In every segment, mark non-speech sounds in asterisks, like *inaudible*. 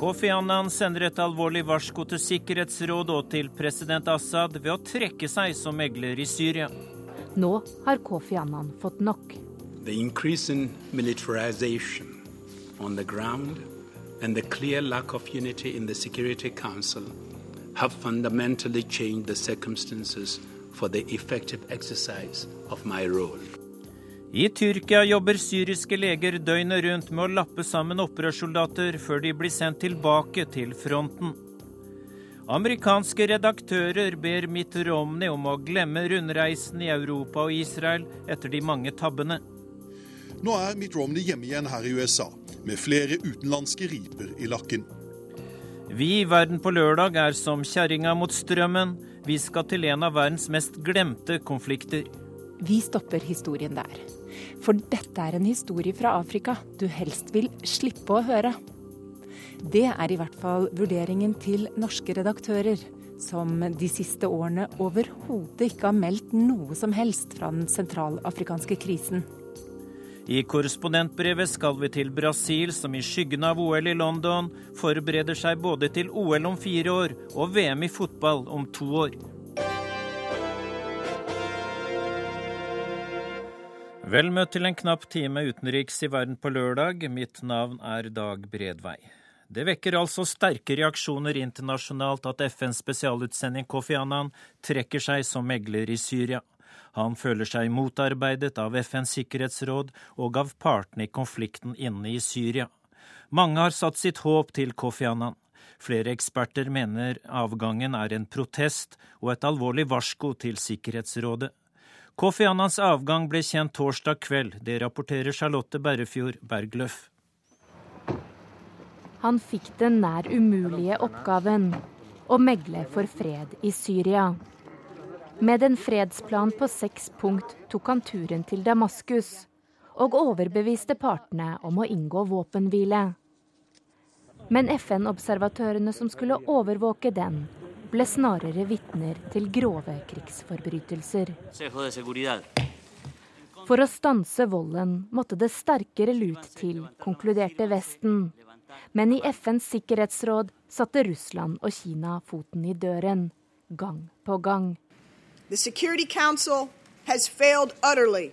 Kofi Annan sender et alvorlig varsko til Sikkerhetsrådet og til president Assad ved å trekke seg som megler i Syria. Nå har Kofi Annan fått nok. The increasing militarization on the ground and the clear lack of unity in the Security Council have fundamentally changed the circumstances for the effective exercise of my role. I Tyrkia jobber syriske leger døgnet rundt med å lappe sammen opprørssoldater før de blir sendt tilbake til fronten. Amerikanske redaktører ber Mitt Romney om å glemme rundreisen i Europa og Israel etter de mange tabbene. Nå er Mitt Romney hjemme igjen her i USA, med flere utenlandske riper i lakken. Vi i Verden på lørdag er som kjerringa mot strømmen. Vi skal til en av verdens mest glemte konflikter. Vi stopper historien der. For dette er en historie fra Afrika du helst vil slippe å høre. Det er i hvert fall vurderingen til norske redaktører, som de siste årene overhodet ikke har meldt noe som helst fra den sentralafrikanske krisen. I korrespondentbrevet skal vi til Brasil, som i skyggen av OL i London forbereder seg både til OL om fire år og VM i fotball om to år. Vel møtt til en knapp time utenriks i verden på lørdag. Mitt navn er Dag Bredvei. Det vekker altså sterke reaksjoner internasjonalt at FNs spesialutsending Kofi Annan trekker seg som megler i Syria. Han føler seg motarbeidet av FNs sikkerhetsråd og av partene i konflikten inne i Syria. Mange har satt sitt håp til Kofi Annan. Flere eksperter mener avgangen er en protest og et alvorlig varsko til Sikkerhetsrådet. Kofi Annans avgang ble kjent torsdag kveld. Det rapporterer Charlotte Berrefjord Bergløff. Han fikk den nær umulige oppgaven å megle for fred i Syria. Med en fredsplan på seks punkt tok han turen til Damaskus og overbeviste partene om å inngå våpenhvile. Men FN-observatørene som skulle overvåke den, ble snarere vitner til grove krigsforbrytelser. For å stanse volden måtte det sterkere lut til, konkluderte Vesten. Men i FNs sikkerhetsråd satte Russland og Kina foten i døren, gang på gang. The Security Council has failed utterly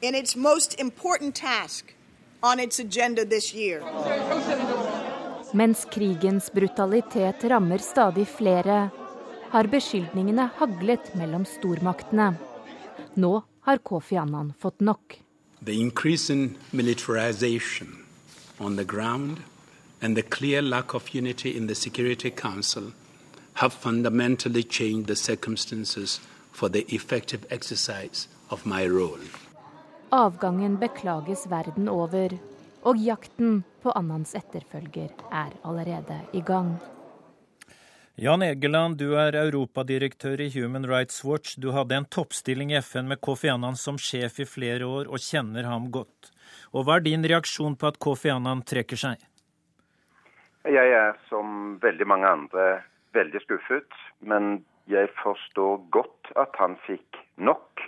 in its most important task on its agenda this year. Mens krigens brutalitet rammer stadig flere, har beskyldningene haglet mellom stormaktene. Nå har Kofi Annan fått nok. The increasing militarization on the ground and the clear lack of unity in the Security Council have fundamentally changed the circumstances for the effective exercise of my role. Avgangen beklages verden over, og jakten på Annans etterfølger er allerede i gang. Jan Egeland, du er europadirektør i Human Rights Watch. Du hadde en toppstilling i FN med Kofi Annan som sjef i flere år, og kjenner ham godt. Og Hva er din reaksjon på at Kofi Annan trekker seg? Jeg er som veldig mange andre veldig skuffet. Men jeg forstår godt at han fikk nok.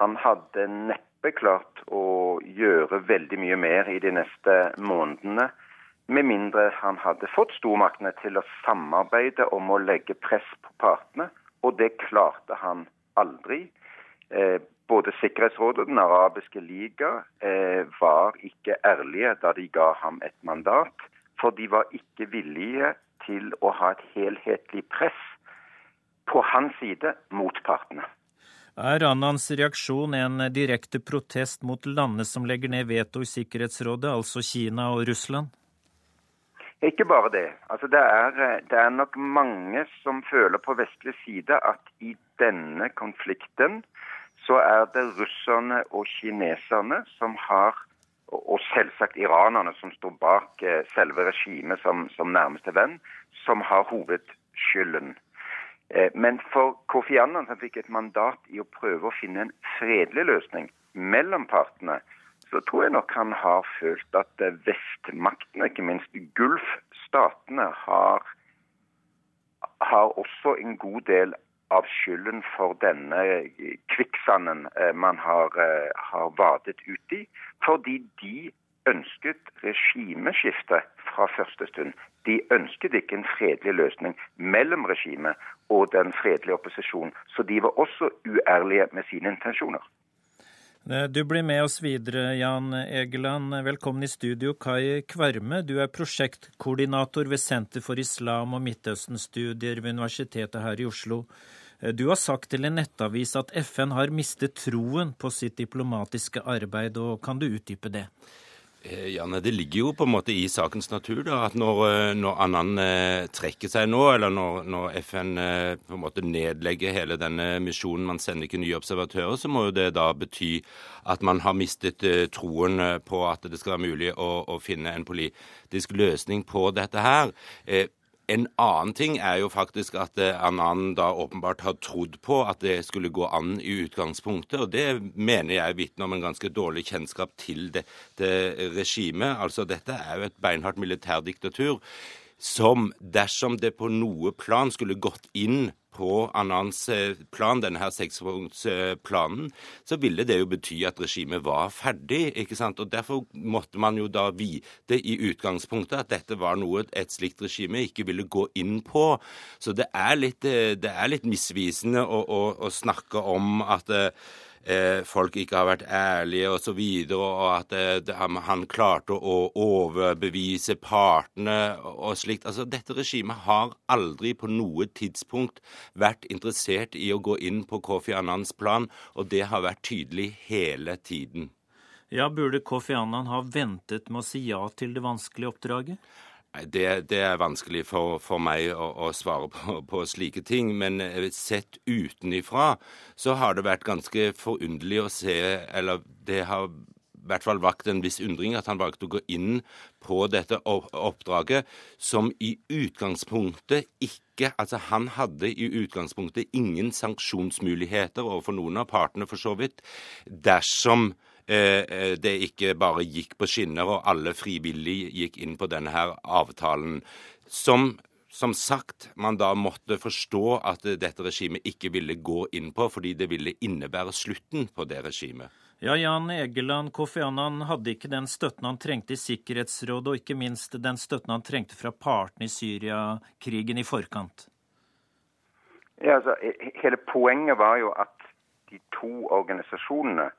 Han hadde neppe klart å gjøre veldig mye mer i de neste månedene, med mindre han hadde fått stormaktene til å samarbeide om å legge press på partene, og det klarte han aldri. Eh, både Sikkerhetsrådet og Den arabiske liga eh, var ikke ærlige da de ga ham et mandat, for de var ikke villige til å ha et helhetlig press på hans side mot partene. Er Annans reaksjon en direkte protest mot landene som legger ned veto i Sikkerhetsrådet, altså Kina og Russland? Ikke bare det. Altså det, er, det er nok mange som føler på vestlig side at i denne konflikten så er det russerne og kineserne som har og selvsagt iranerne, som står bak eh, selve regimet som, som nærmeste venn, som har hovedskylden. Eh, men for Kofi Annan, som fikk et mandat i å prøve å finne en fredelig løsning mellom partene, så tror jeg nok han har følt at eh, vestmaktene, ikke minst Gulf-statene, har, har også en god del av skylden for denne kvikksanden man har, har vadet ut i, fordi de ønsket regimeskifte fra første stund. De ønsket ikke en fredelig løsning mellom regimet og den fredelige opposisjonen. Så de var også uærlige med sine intensjoner. Eh, du blir med oss videre, Jan Egeland. Velkommen i studio, Kai Kvarme. Du er prosjektkoordinator ved Senter for islam og Midtøsten-studier ved Universitetet her i Oslo. Eh, du har sagt til en nettavis at FN har mistet troen på sitt diplomatiske arbeid, og kan du utdype det? Eh, nei, Det ligger jo på en måte i sakens natur da, at når, eh, når Annan eh, trekker seg nå, eller når, når, FN eh, på en måte nedlegger hele denne misjonen, man sender ikke nye observatører, så må jo det da bety at man har mistet eh, troen eh, på at det skal være mulig å, å finne en politisk løsning på dette her. En annen ting er jo faktisk at eh, Annan da åpenbart har trodd på at det skulle gå an i utgangspunktet, og det mener jeg vitner om en ganske dårlig kjennskap til dette regimet. Altså dette er jo et beinhardt militærdiktatur som dersom det på noe plan skulle gått inn på Annans plan, denne her sekspunktsplanen, så ville det jo bety at regimet var ferdig. ikke sant? Og Derfor måtte man jo da vite i utgangspunktet at dette var noe et slikt regime ikke ville gå inn på. Så det er litt, eh, det litt misvisende å, å, å snakke om at Eh, folk ikke har vært ærlige osv., og, så videre, og at eh, han klarte å overbevise partene og slikt. Altså, Dette regimet har aldri på noe tidspunkt vært interessert i å gå inn på Kofi Annans plan, og det har vært tydelig hele tiden. Ja, Burde Kofi Annan ha ventet med å si ja til det vanskelige oppdraget? Det, det, er vanskelig for, for meg å, å svare på, på, slike ting. Men eh, sett utenifra så har det vært ganske forunderlig å se Eller det har i hvert fall vakt en viss undring at han valgte å gå inn på dette oppdraget, som i utgangspunktet ikke Altså, han hadde i utgangspunktet ingen sanksjonsmuligheter overfor noen av partene, for så vidt, dersom det ikke bare gikk på skinner, og alle frivillig gikk inn på denne her avtalen. Som som sagt, man da måtte forstå at dette regimet ikke ville gå inn på, fordi det ville innebære slutten på det regimet. Ja, Jan Egeland, Kofi Annan hadde ikke den støtten han trengte i Sikkerhetsrådet, og ikke minst den støtten han trengte fra partene i Syriakrigen i forkant. Ja, altså, Hele poenget var jo at de to organisasjonene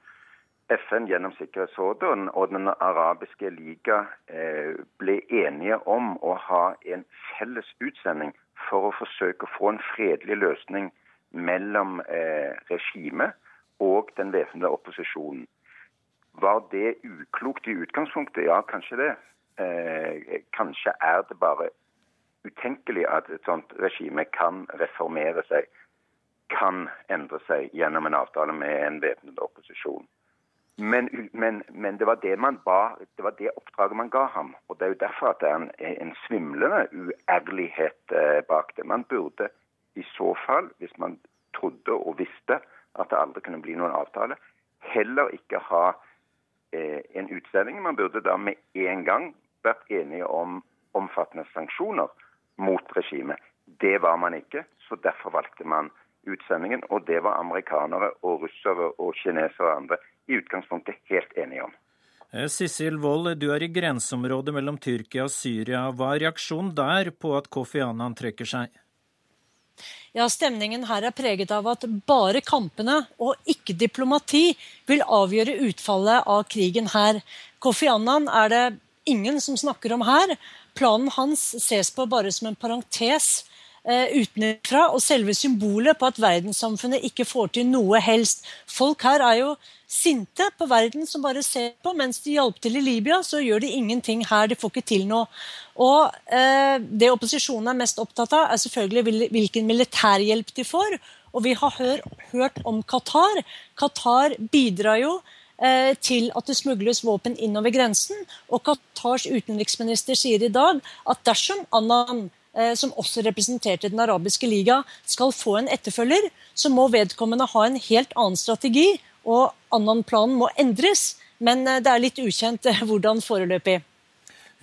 FN gjennom Sikkerhetsrådet og Den arabiske liga eh, ble enige om å ha en felles utsending for å forsøke å få en fredelig løsning mellom eh, regimet og den væpnede opposisjonen. Var det uklokt i utgangspunktet? Ja, kanskje det. Eh, kanskje er det bare utenkelig at et sånt regime kan reformere seg, kan endre seg gjennom en avtale med en væpnet opposisjon. Men, men, men, det var det ba, det var det oppdraget man ga ham. Og Det er jo derfor at det er en, en svimlende uærlighet eh, bak det. Man burde i så fall, hvis man trodde og visste at det aldri kunne bli noen avtale, heller ikke ha eh, en utsending. Man burde da med en gang vært enige om omfattende sanksjoner mot regimet. Det var man ikke, så derfor valgte man utsendingen. Og det var amerikanere og russere og kinesere og andre i utgangspunktet helt enige om. Eh, Sissel Wold, du er i grenseområdet mellom Tyrkia og Syria. Hva er reaksjonen der på at Kofi Annan trekker seg? Ja, Stemningen her er preget av at bare kampene og ikke diplomati vil avgjøre utfallet av krigen her. Kofi Annan er det ingen som snakker om her. Planen hans ses på bare som en parentes utenfra, og selve symbolet på at verdenssamfunnet ikke får til noe helst. Folk her er jo sinte på verden som bare ser på. Mens de hjalp til i Libya, så gjør de ingenting her. De får ikke til noe. Og eh, Det opposisjonen er mest opptatt av, er selvfølgelig hvilken militærhjelp de får. Og vi har hør, hørt om Qatar. Qatar bidrar jo eh, til at det smugles våpen innover grensen. Og Qatars utenriksminister sier i dag at dersom Annan eh, som også representerte Den arabiske liga, skal få en etterfølger, så må vedkommende ha en helt annen strategi og Annan-planen må endres, men eh, det er litt ukjent eh, hvordan foreløpig.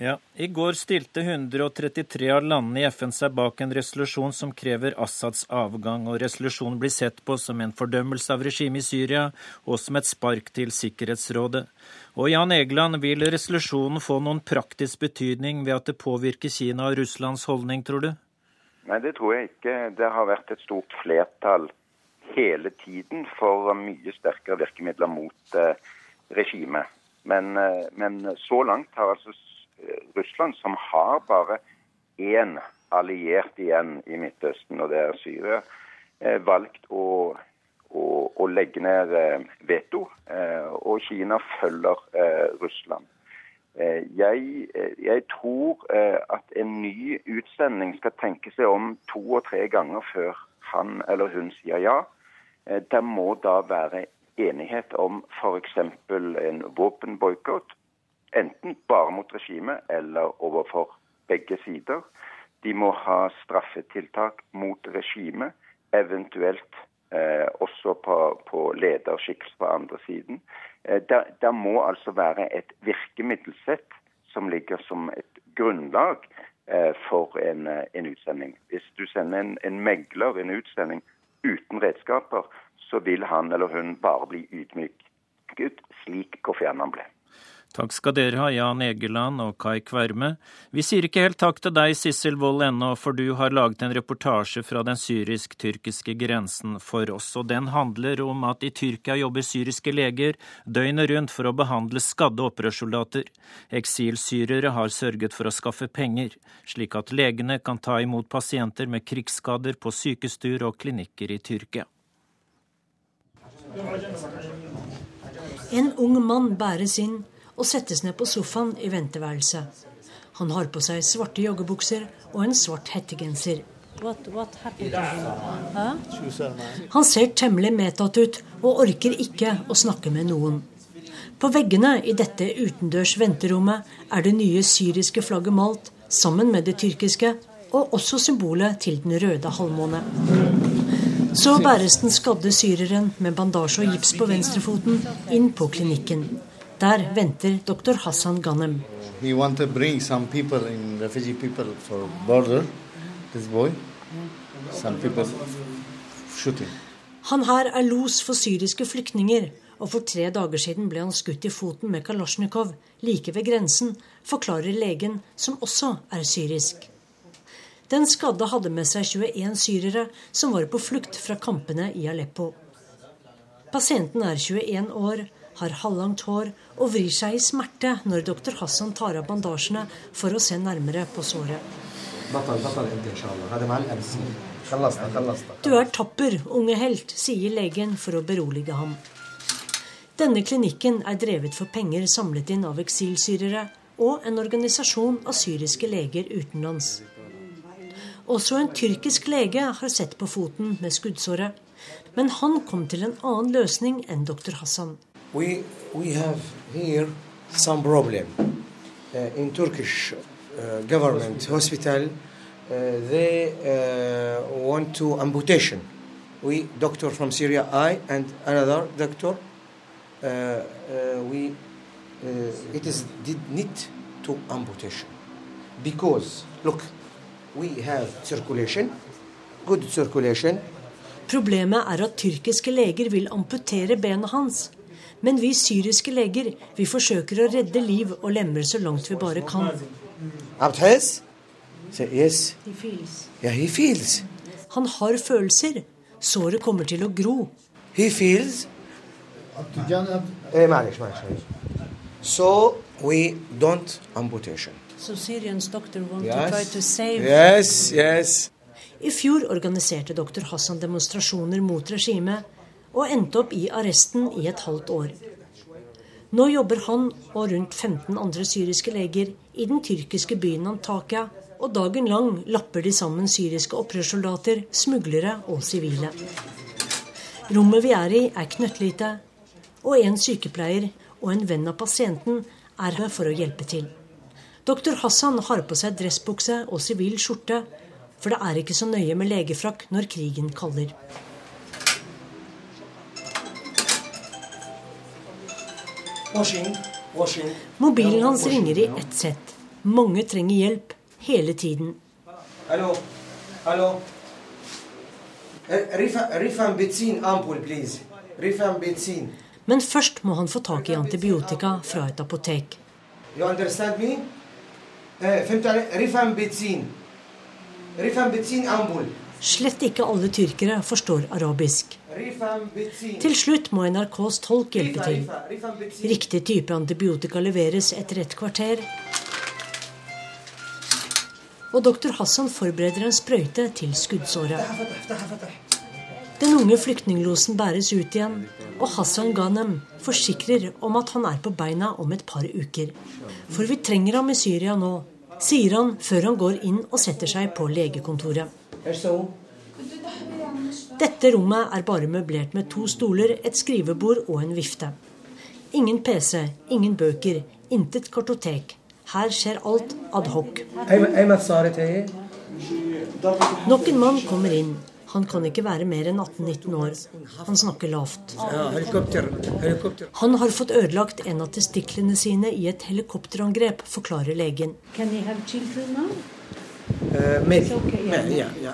Ja, I går stilte 133 av landene i FN seg bak en resolusjon som krever Assads avgang, og resolusjonen blir sett på som en fordømmelse av regimet i Syria og som et spark til Sikkerhetsrådet. Og Jan Egeland, vil resolusjonen få noen praktisk betydning ved at det påvirker Kina og Russlands holdning, tror du? Nei, det tror jeg ikke. Det har vært et stort flertall hele tiden for mye sterkere virkemidler mot eh, regimet. Men, eh, men, så langt har altså Russland, som har bare én alliert igjen i Midtøsten, og det er Syria, eh, valgt å, å, å legge ned eh, veto. Eh, og Kina følger Russland. Jeg, jeg, tror at en ny utsending skal tenke seg om to og tre ganger før han eller hun sier ja. Det må da være enighet om f.eks. en våpenboikott enten bare mot regimet eller overfor begge sider. De må ha straffetiltak mot regimet, eventuelt eh, også på, på lederskikkelse på andre siden. Eh, det må altså være et virkemiddelsett som ligger som et grunnlag eh, for en, eh, en, utsending. Hvis du sender en, en megler en utsending uten redskaper, så vil han eller hun bare bli ydmyket, slik Kofi Annan ble. Takk skal dere ha, Jan Egeland og Kai Kverme. Vi sier ikke helt takk til deg, Sissel Wold, ennå, for du har laget en reportasje fra den syrisk-tyrkiske grensen for oss. Og den handler om at i Tyrkia jobber syriske leger døgnet rundt for å behandle skadde opprørssoldater. Eksilsyrere har sørget for å skaffe penger, slik at legene kan ta imot pasienter med krigsskader på sykestuer og klinikker i Tyrkia. En ung mann bæres inn og settes ned på sofaen i venteværelset. Han har på seg svarte joggebukser og en svart hettegenser. What, what Han ser temmelig medtatt ut og orker ikke å snakke med noen. På veggene i dette utendørs venterommet er det nye syriske flagget malt sammen med det tyrkiske, og også symbolet til den røde halvmåne. Så bæres den skadde syreren med bandasje og gips på venstrefoten inn på klinikken. Der venter doktor Hassan Ghanem. Han her er los for syriske flyktninger, og for tre dager siden ble han skutt i foten med kalasjnikov like ved grensen, forklarer legen, som også er syrisk. Den skadde hadde med seg 21 syrere som var på flukt fra kampene i Aleppo. Pasienten er 21 år har halvlangt hår og vrir seg i smerte når doktor Hassan tar av bandasjene for å se nærmere på såret. Du er tapper, unge helt, sier legen for å berolige ham. Denne klinikken er drevet for penger samlet inn av eksilsyrere og en organisasjon av syriske leger utenlands. Også en tyrkisk lege har sett på foten med skuddsåret, men han kom til en annen løsning enn doktor Hassan we we have here some problem uh, in Turkish uh, government hospital. Uh, they uh, want to amputation. We doctor from Syria, I and another doctor. Uh, uh, we it is did need to amputation because look, we have circulation, good circulation. Problemet er at tyrkiske leger vil amputere benet hans. Men vi syriske leger vi forsøker å redde liv og lemmer så langt vi bare kan. Han har følelser. Såret kommer til å gro. He feels. Eh, so we don't amputation. So Syrians doctor want yes. to try to save. Yes, yes. I fjor organiserte doktor Hassan demonstrasjoner mot regimet og endte opp i arresten i et halvt år. Nå jobber han og rundt 15 andre syriske leger i den tyrkiske byen Antakya, og dagen lang lapper de sammen syriske opprørssoldater, smuglere og sivile. Rommet vi er i, er knøttlite, og en sykepleier og en venn av pasienten er her for å hjelpe til. Doktor Hassan har på seg dressbukse og sivil skjorte, for det er ikke så nøye med legefrakk når krigen kaller. Mobilen hans ringer i ett sett. Mange trenger hjelp hele tiden. Hallo? Hallo? Eh, Rifan bensin ampul, Men først må han få tak i antibiotika fra et apotek. You understand me? Eh, Rifan bensin. Rifan. Slett ikke alle tyrkere forstår arabisk. Til slutt må NRKs tolk hjelpe til. Riktig type antibiotika leveres etter et kvarter. Og doktor Hassan forbereder en sprøyte til skuddsåret. Den unge flyktninglosen bæres ut igjen, og Hassan Ghanem forsikrer om at han er på beina om et par uker. For vi trenger ham i Syria nå, sier han før han går inn og setter seg på legekontoret. Dette rommet er bare møblert med to stoler, et skrivebord og en vifte. Ingen PC, ingen bøker, intet kartotek. Her skjer alt ad hoc. Nok en mann kommer inn. Han kan ikke være mer enn 18-19 år. Han snakker lavt. Han har fått ødelagt en av testiklene sine i et helikopterangrep, forklarer legen.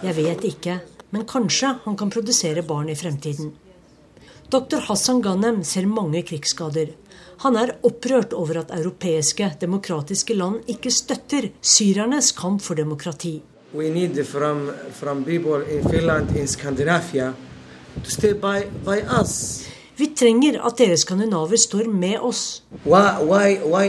Jeg vet ikke, men kanskje han kan produsere barn i fremtiden. Dr. Hassan Ghanem ser mange krigsskader. Han er opprørt over at europeiske, demokratiske land ikke støtter syrernes kamp for demokrati from, from in Finland, in Scandinavia, to stay by, by. Vi trenger at dere skandinaver står med oss. Why, why, why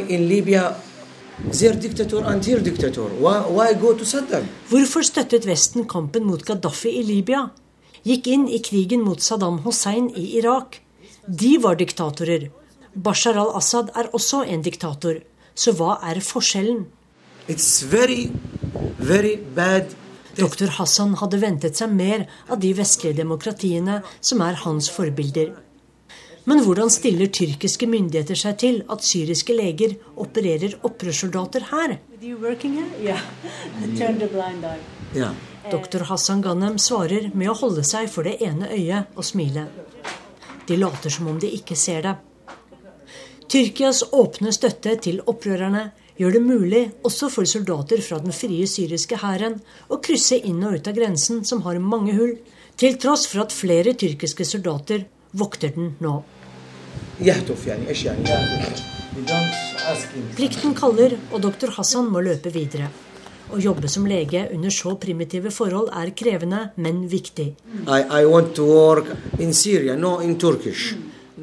Hvorfor støttet Vesten kampen mot Gaddafi i Libya? Gikk inn i krigen mot Saddam Hussein i Irak. De var diktatorer. Bashar al-Assad er også en diktator. Så hva er forskjellen? Very, very Dr. Hassan hadde ventet seg mer av de vestlige demokratiene som er hans forbilder. Men hvordan stiller tyrkiske myndigheter seg til at syriske leger opererer opprørssoldater her? *laughs* Doktor Hassan Ghanem svarer med å holde seg for det ene øyet og smile. De later som om de ikke ser det. Tyrkias åpne støtte til opprørerne gjør det mulig også for soldater fra den frie syriske hæren å krysse inn og ut av grensen, som har mange hull, til tross for at flere tyrkiske soldater vokter den nå. Plikten kaller, og doktor Hassan må løpe videre. Å jobbe som lege under så primitive forhold er krevende, men viktig. I, I want to work in Syria, no.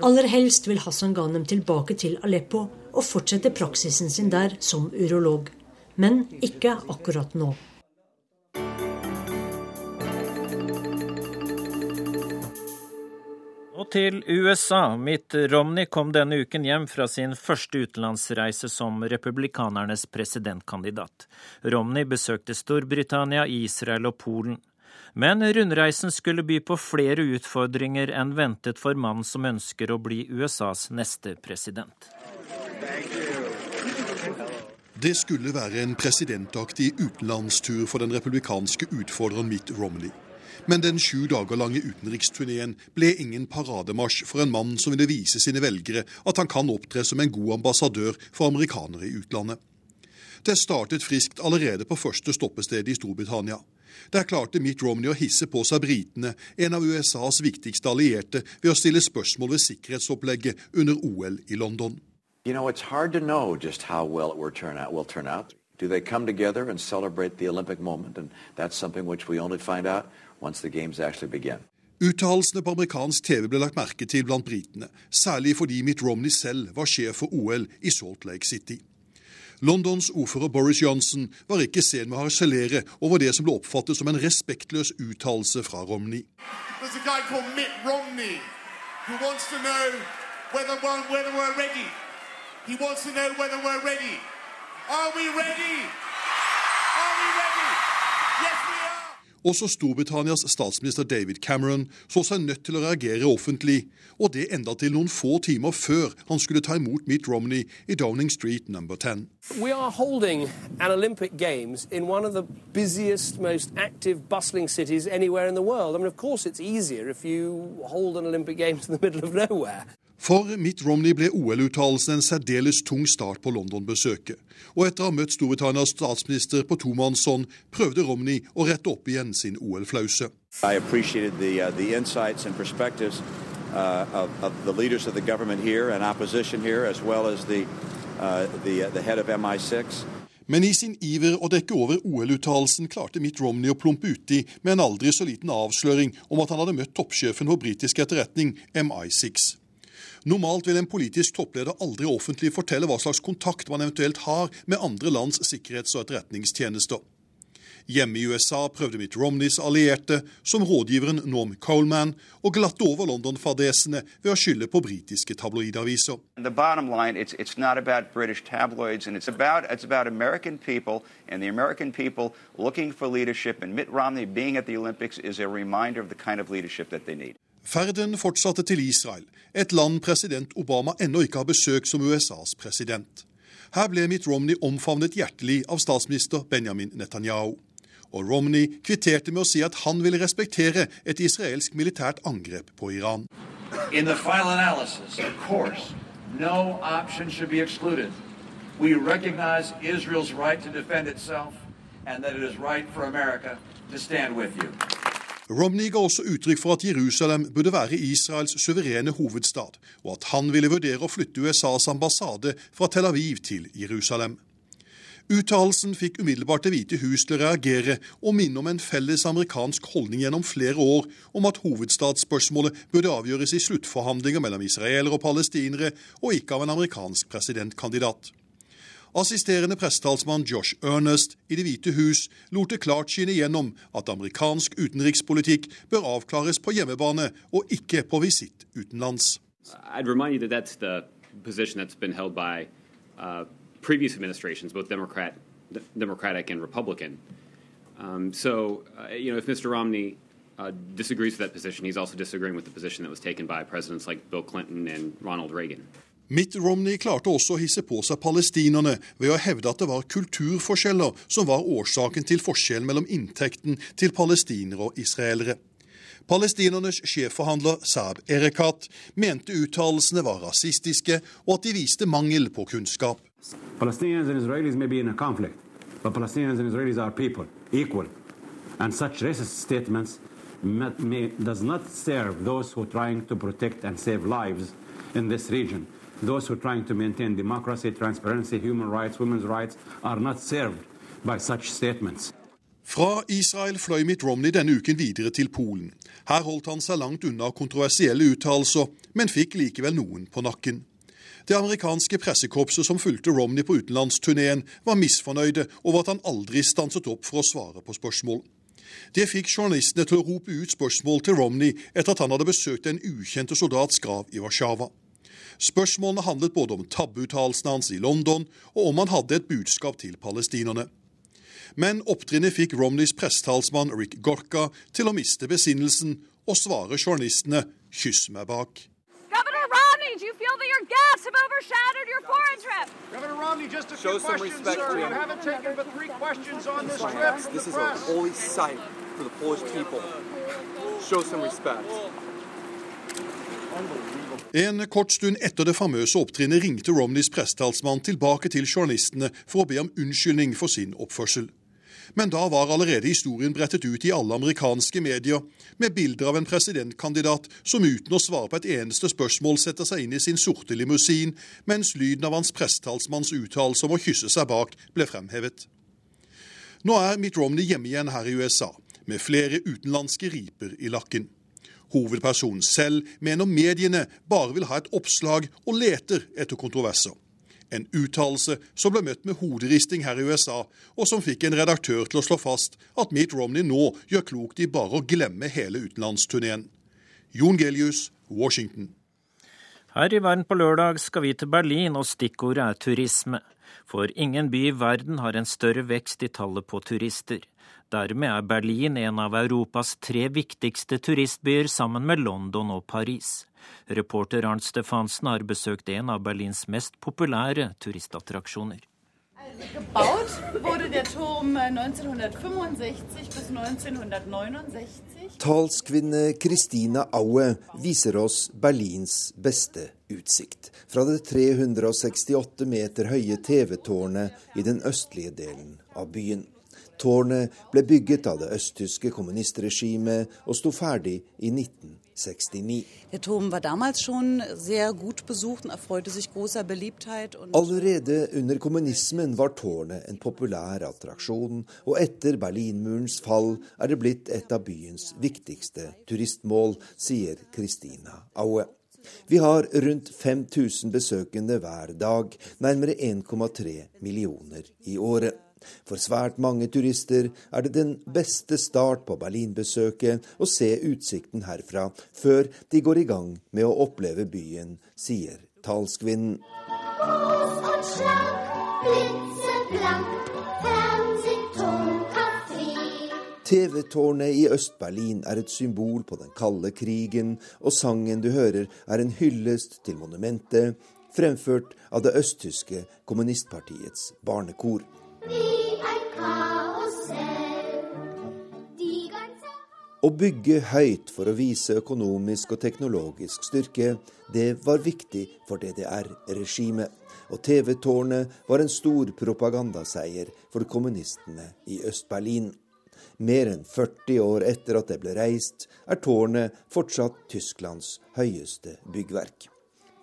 Aller helst vil Hassan Ghanem tilbake til Aleppo og fortsette praksisen sin der som urolog. Men ikke akkurat nå. Til USA. Mitt Romney kom denne uken hjem fra sin første utenlandsreise som republikanernes presidentkandidat. Romney besøkte Storbritannia, Israel og Polen. Men rundreisen skulle by på flere utfordringer enn ventet for mannen som ønsker å bli USAs neste president. Det skulle være en presidentaktig utenlandstur for den republikanske utfordreren Mitt Romney. Men den sju dager lange utenriksturneen ble ingen parademarsj for en mann som ville vise sine velgere at han kan opptre som en god ambassadør for amerikanere i utlandet. Det startet friskt allerede på første stoppested i Storbritannia. Der klarte Mitt Romney å hisse på seg britene, en av USAs viktigste allierte, ved å stille spørsmål ved sikkerhetsopplegget under OL i London. You know, it's hard to know just how well it will turn out. Will turn out. Do they come together and celebrate the Olympic moment? And that's something which we only find out once the games actually begin. Uttalelsene på amerikansk TV ble lagt merke til blant britene, særlig fordi Mitt Romney selv var sjef for OL i Salt Lake City. Londons ordfører Boris Johnson var ikke sen med å harselere over det som ble oppfattet som en respektløs uttalelse fra Romney. Romney whether, whether we're ready. He wants to know whether we're ready. Are we ready? Are we ready? Også Storbritannias statsminister David Cameron så seg nødt til å reagere offentlig, og det enda til noen få timer før han skulle ta imot Mitt Romney i Downing Street number 10. We are holding an Olympic Games in one of the busiest, most active, bustling. I mean, of course it's easier if you hold an Olympic Games in the middle of nowhere. For Mitt Romney ble OL-uttalelsen en særdeles tung start på London-besøket. Og etter å ha møtt Storbritannias statsminister på tomannshånd, prøvde Romney å rette opp igjen sin OL-flause. Uh, uh, of, of, the leaders of the government here and opposition here, as well as the, uh, the, uh, the head of MI6. Men i sin iver å dekke over OL-uttalelsen klarte Mitt Romney å plumpe uti med en aldri så liten avsløring om at han hadde møtt toppsjefen for britisk etterretning, MI6. Normalt vil en politisk toppleder aldri offentlig fortelle hva slags kontakt man eventuelt har med andre lands sikkerhets- og etterretningstjenester. Hjemme i USA prøvde Mitt Romneys allierte, som rådgiveren Norm Coleman, å glatte over London-fadesene ved å skylde på britiske tabloidaviser. It's, it's tabloids, it's about, it's about American people and the American people looking for leadership. And Mitt Romney being at the Olympics is a reminder of the kind of leadership that they. Ferden fortsatte til Israel, et land president Obama ennå ikke har besøkt som USAs president. Her ble Mitt Romney omfavnet hjertelig av statsminister Benjamin Netanyahu. Og Romney kvitterte med å si at han ville respektere et israelsk militært angrep på Iran. In the final analysis, of course, no option should be excluded. We recognize Israel's right to defend itself and that it is right for America to stand with you. Romney ga også uttrykk for at Jerusalem burde være Israels suverene hovedstad, og at han ville vurdere å flytte USAs ambassade fra Tel Aviv til Jerusalem. Uttalelsen fikk umiddelbart Det hvite hus til å reagere og minne om en felles amerikansk holdning gjennom flere år om at hovedstadsspørsmålet burde avgjøres i sluttforhandlinger mellom israelere og palestinere, og ikke av en amerikansk presidentkandidat. Assisterende prestetalsmann Josh Ernest i Det hvite hus lot det klart skinne gjennom at amerikansk utenrikspolitikk bør avklares på hjemmebane og ikke på visitt utenlands. By uh, previous administrations, both Democrat, Democratic and Republican. Um, so, uh, you know, if Mr. Romney uh, disagrees with that position, he's also disagreeing with the position that was taken by presidents like Bill Clinton and Ronald Reagan. Mitt Romney klarte også å hisse på seg palestinerne ved å hevde at det var kulturforskjeller som var årsaken til forskjellen mellom inntekten til palestinere og israelere. Palestinernes sjefforhandler Saab Erekat mente uttalelsene var rasistiske, og at de viste mangel på kunnskap. Palestinians and Israelis may be in a conflict, but Palestinians and Israelis are people, equal. And such racist statements may, does not serve those who are trying to protect and save lives. Those who are trying to maintain democracy, transparency, human rights, women's rights are not served by such statements. Fra Israel fløy Mitt Romney denne uken videre til Polen. Her holdt han seg langt unna kontroversielle uttalelser, men fikk likevel noen på nakken. Det amerikanske pressekorpset som fulgte Romney på utenlandsturneen, var misfornøyde over at han aldri stanset opp for å svare på spørsmål. Det fikk journalistene til å rope ut spørsmål til Romney etter at han hadde besøkt en ukjente soldats grav i Warszawa. Spørsmålene handlet både om tabbeuttalelsene hans i London, og om han hadde et budskap til palestinerne. Men opptrinnet fikk Romneys pressetalsmann Rick Gorka til å miste besinnelsen og svare journalistene 'kyss meg bak'. Governor Romney, do you feel that your gaffes have overshadowed your foreign trip? Governor Romney, just a Show few questions, respect, sir. You haven't taken but three questions on this trip. This is a holy sight for the Polish people. Show some respect. En kort stund etter det famøse opptrinnet ringte Romneys pressetalsmann tilbake til journalistene for å be om unnskyldning for sin oppførsel. Men da var allerede historien brettet ut i alle amerikanske medier, med bilder av en presidentkandidat som uten å svare på et eneste spørsmål setter seg inn i sin sorte limousin, mens lyden av hans pressetalsmanns uttalelse om å kysse seg bak ble fremhevet. Nå er Mitt Romney hjemme igjen her i USA, med flere utenlandske riper i lakken. Hovedpersonen selv mener mediene bare vil ha et oppslag og leter etter kontroverser. En uttalelse som ble møtt med hoderisting her i USA, og som fikk en redaktør til å slå fast at Mitt Romney nå gjør klokt i bare å glemme hele utenlandsturneen. Jon Gelius, Washington. Her i Verden på lørdag skal vi til Berlin, og stikkordet er turisme. For ingen by i verden har en større vekst i tallet på turister. Dermed er Berlin en av Europas tre viktigste turistbyer sammen med London og Paris. Reporter Arnt Stefansen har besøkt en av Berlins mest populære turistattraksjoner. Gebaut wurde der Turm 1965 bis 1969. Talskvinne Kristina Aue viser oss Berlins beste utsikt. Fra det 368 meter høye TV-tårnet i den østlige delen av byen. Tårnet ble bygget av det østtyske kommunistregimet og sto ferdig i 1969. Der Turm var damals schon sehr gut besucht und erfreute sich großer Beliebtheit. Allerede under kommunismen var tårnet en populær attraksjon, og etter Berlinmurens fall er det blitt et av byens viktigste turistmål, sier Kristina Aue. Vi har rundt 5000 besøkende hver dag, nærmere 1,3 millioner i året. For svært mange turister er det den beste start på Berlinbesøket å se utsikten herfra før de går i gang med å oppleve byen, sier talskvinnen. TV-tårnet i Øst-Berlin er et symbol på den kalde krigen, og sangen du hører er en hyllest til monumentet, fremført av det østtyske kommunistpartiets barnekor. Å bygge høyt for å vise økonomisk og teknologisk styrke, det var viktig for DDR-regimet. Og TV-tårnet var en stor propagandaseier for kommunistene i Øst-Berlin. Mer enn 40 år etter at det ble reist, er tårnet fortsatt Tysklands høyeste byggverk.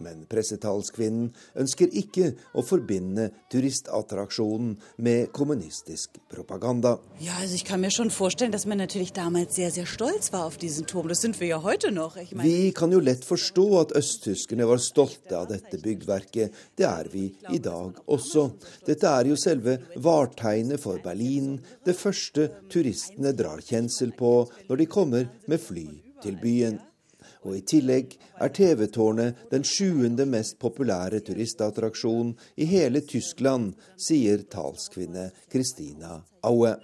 Men pressetalskvinnen ønsker ikke å forbinde turistattraksjonen med kommunistisk propaganda. Ja, altså, jeg kan meg schon vorstellen, at man natürlich damals sehr, sehr stolz war auf diesen Turm. Das sind wir ja heute noch. Meine... Vi kan jo lett forstå at østtyskerne var stolte av dette byggverket. Det er vi i dag også. Dette er jo selve vartegnet for Berlin, det første turistene drar kjensel på når de kommer med fly til byen. Og i tillegg er TV-tårnet den sjuende mest populære turistattraksjonen i hele Tyskland, sier talskvinne Kristina Aue.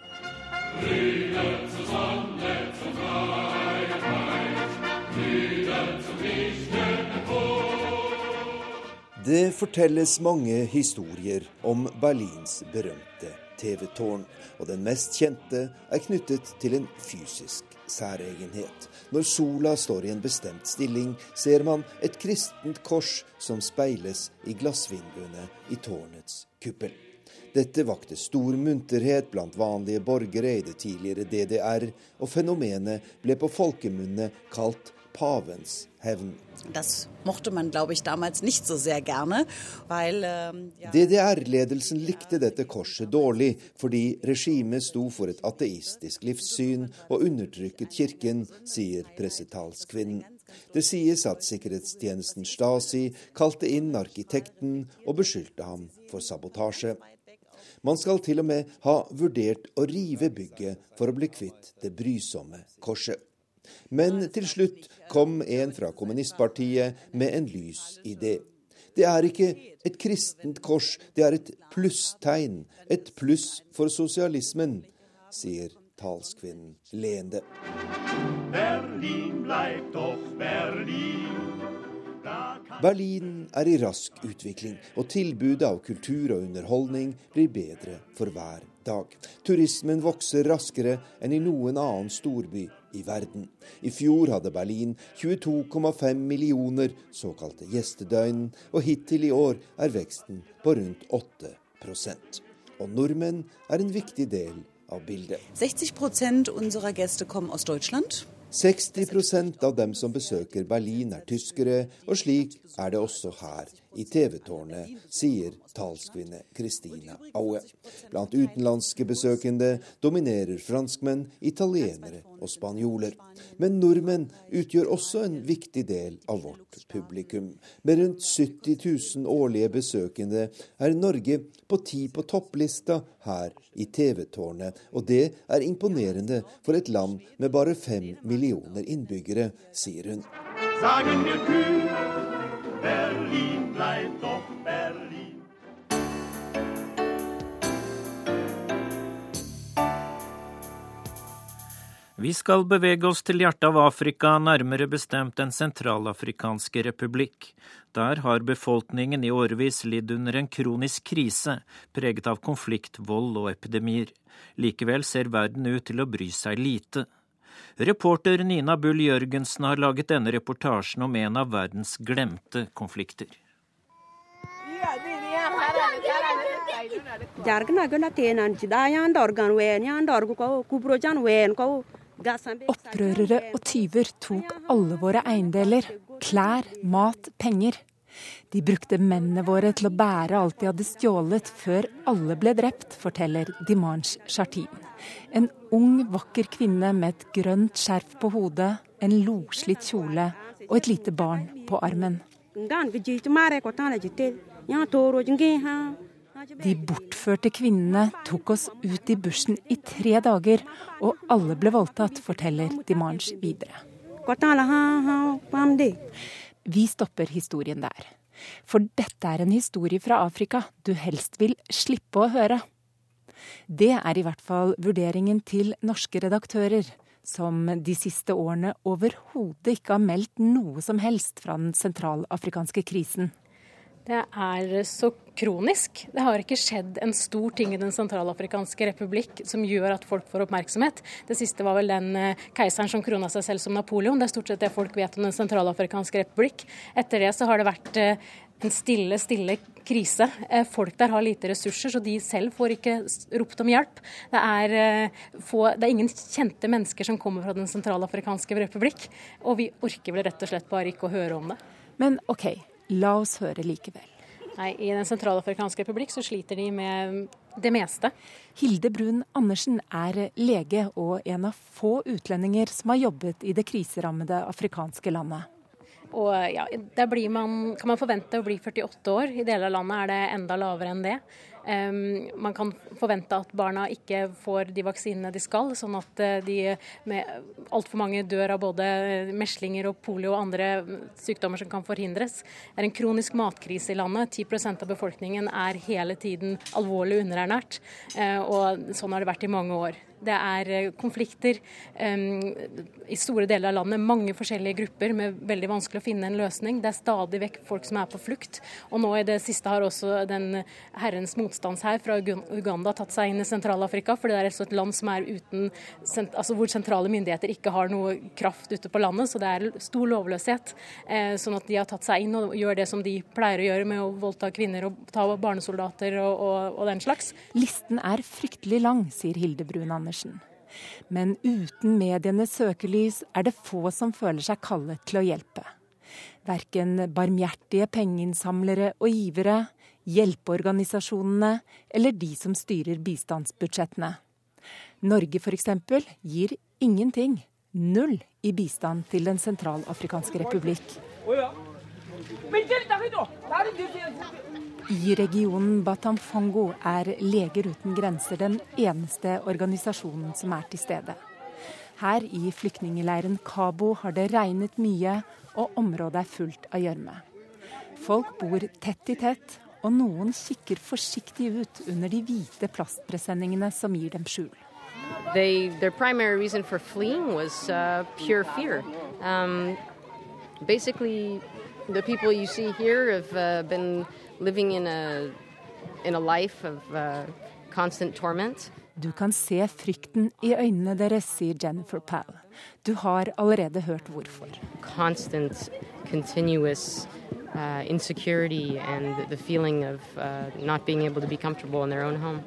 Det fortelles mange historier om Berlins berømte TV-tårn, og den mest kjente er knyttet til en fysisk særegenhet. Når sola står i en bestemt stilling, ser man et kristent kors som speiles i glassvinduene i tårnets kuppel. Dette vakte stor munterhet blant vanlige borgere i det tidligere DDR, og fenomenet ble på folkemunne kalt pavens hevn. Man, ich, so gerne, weil ähm, ja. DDR-ledelsen likte dette korset dårlig, fordi regimet sto for et ateistisk livssyn og undertrykket kirken, sier pressetalskvinnen. Det sies at sikkerhetstjenesten Stasi kalte inn arkitekten og beskyldte ham for sabotasje. Man skal til og med ha vurdert å rive bygget for å bli kvitt det brysomme korset. Men til slutt kom en fra kommunistpartiet med en lys idé. Det er ikke et kristent kors, det er et plusstegn. Et pluss for sosialismen, sier talskvinnen leende. Berlin bleibt doch Berlin. Berlin er i rask utvikling, og tilbudet av kultur og underholdning blir bedre for hver dag. Turismen vokser raskere enn i noen annen storby i verden. I fjor hadde Berlin 22,5 millioner såkalte gjestedøgn, og hittil i år er veksten på rundt 8% Og nordmenn er en viktig del av bildet. 60% unserer kommen aus Deutschland. 60% av dem som besøker Berlin er tyskere, og slik er det også her i TV-tårnet, sier talskvinne Kristina Aue. Blant utenlandske besøkende dominerer franskmenn, italienere og spanjoler. Men nordmenn utgjør også en viktig del av vårt publikum. Med rundt 70 000 årlige besøkende er Norge på ti på topplista her i TV-tårnet, og det er imponerende for et land med bare fem millioner innbyggere, sier hun. Sagen wir kühl, Vi skal bevege oss til hjertet av Afrika, nærmere bestemt Den sentralafrikanske republikk. Der har befolkningen i årevis lidd under en kronisk krise, preget av konflikt, vold og epidemier. Likevel ser verden ut til å bry seg lite. Reporter Nina Bull Jørgensen har laget denne reportasjen om en av verdens glemte konflikter. Opprørere og tyver tok alle våre eiendeler. Klær, mat, penger. De brukte mennene våre til å bære alt de hadde stjålet, før alle ble drept, forteller Dimanche Chartin. En ung, vakker kvinne med et grønt skjerf på hodet, en loslitt kjole og et lite barn på armen. De bortførte kvinnene tok oss ut i bushen i tre dager, og alle ble voldtatt, forteller Dimanche videre. Vi stopper historien der. For dette er en historie fra Afrika du helst vil slippe å høre. Det er i hvert fall vurderingen til norske redaktører, som de siste årene overhodet ikke har meldt noe som helst fra den sentralafrikanske krisen. Det er så kronisk. Det har ikke skjedd en stor ting i Den sentralafrikanske republikk som gjør at folk får oppmerksomhet. Det siste var vel den eh, keiseren som krona seg selv som Napoleon. Det er stort sett det folk vet om Den sentralafrikanske republikk. Etter det så har det vært eh, en stille, stille krise. Eh, folk der har lite ressurser, så de selv får ikke ropt om hjelp. Det er, få, det er ingen kjente mennesker som kommer fra Den sentralafrikanske republikk. Og vi orker vel rett og slett bare ikke å høre om det. Men OK, La oss høre likevel. Nei, I Den sentralafrikanske republikk så sliter de med det meste. Hilde Brun Andersen er lege og en av få utlendinger som har jobbet i det kriserammede afrikanske landet. Og ja, Der man, kan man forvente å bli 48 år. I deler av landet er det enda lavere enn det. Man kan forvente at barna ikke får de vaksinene de skal, sånn at eh, de med altfor mange dør av både meslinger og polio og andre sykdommer som kan forhindres. Det er en kronisk matkrise i landet. 10% av befolkningen er hele tiden alvorlig underernært. Uh, og sånn har det vært i mange år. Det er eh, konflikter um, i store deler av landet. Mange forskjellige grupper med veldig vanskelig å finne en løsning. Det er stadig vekk folk som er på flukt. Og nå i det siste har også den herrens motstandshær fra Uganda tatt seg inn i Sentral-Afrika. For det er altså et land som er uten, altså hvor sentrale myndigheter ikke har noe kraft ute på landet. Så det er stor lovløshet. Eh, sånn at de har tatt seg inn og gjør det som de pleier å gjøre med å voldta kvinner og ta barnesoldater og, og, og den slags. Listen er fryktelig lang, sier Hilde Brun. Andersen. Men uten medienes søkelys er det få som føler seg kallet til å hjelpe. Verken barmhjertige pengeinnsamlere og givere, hjelpeorganisasjonene eller de som styrer bistandsbudsjettene. Norge f.eks. gir ingenting, null, i bistand til Den sentralafrikanske republikk. I regionen Batamfango er Leger uten grenser den eneste organisasjonen som er til stede. Her i flyktningleiren Kabo har det regnet mye, og området er fullt av gjørme. Folk bor tett i tett, og noen kikker forsiktig ut under de hvite plastpresenningene som gir dem skjul. They, their primary for fleeing was uh, pure fear. Um, basically, the people you see here have uh, been living in a, in a life of uh, constant torment. Du kan se frykten i øynene deres, sier Jennifer Pall. Du har allerede hørt hvorfor. Constant, continuous uh, insecurity and the feeling of uh, not being able to be comfortable in their own home.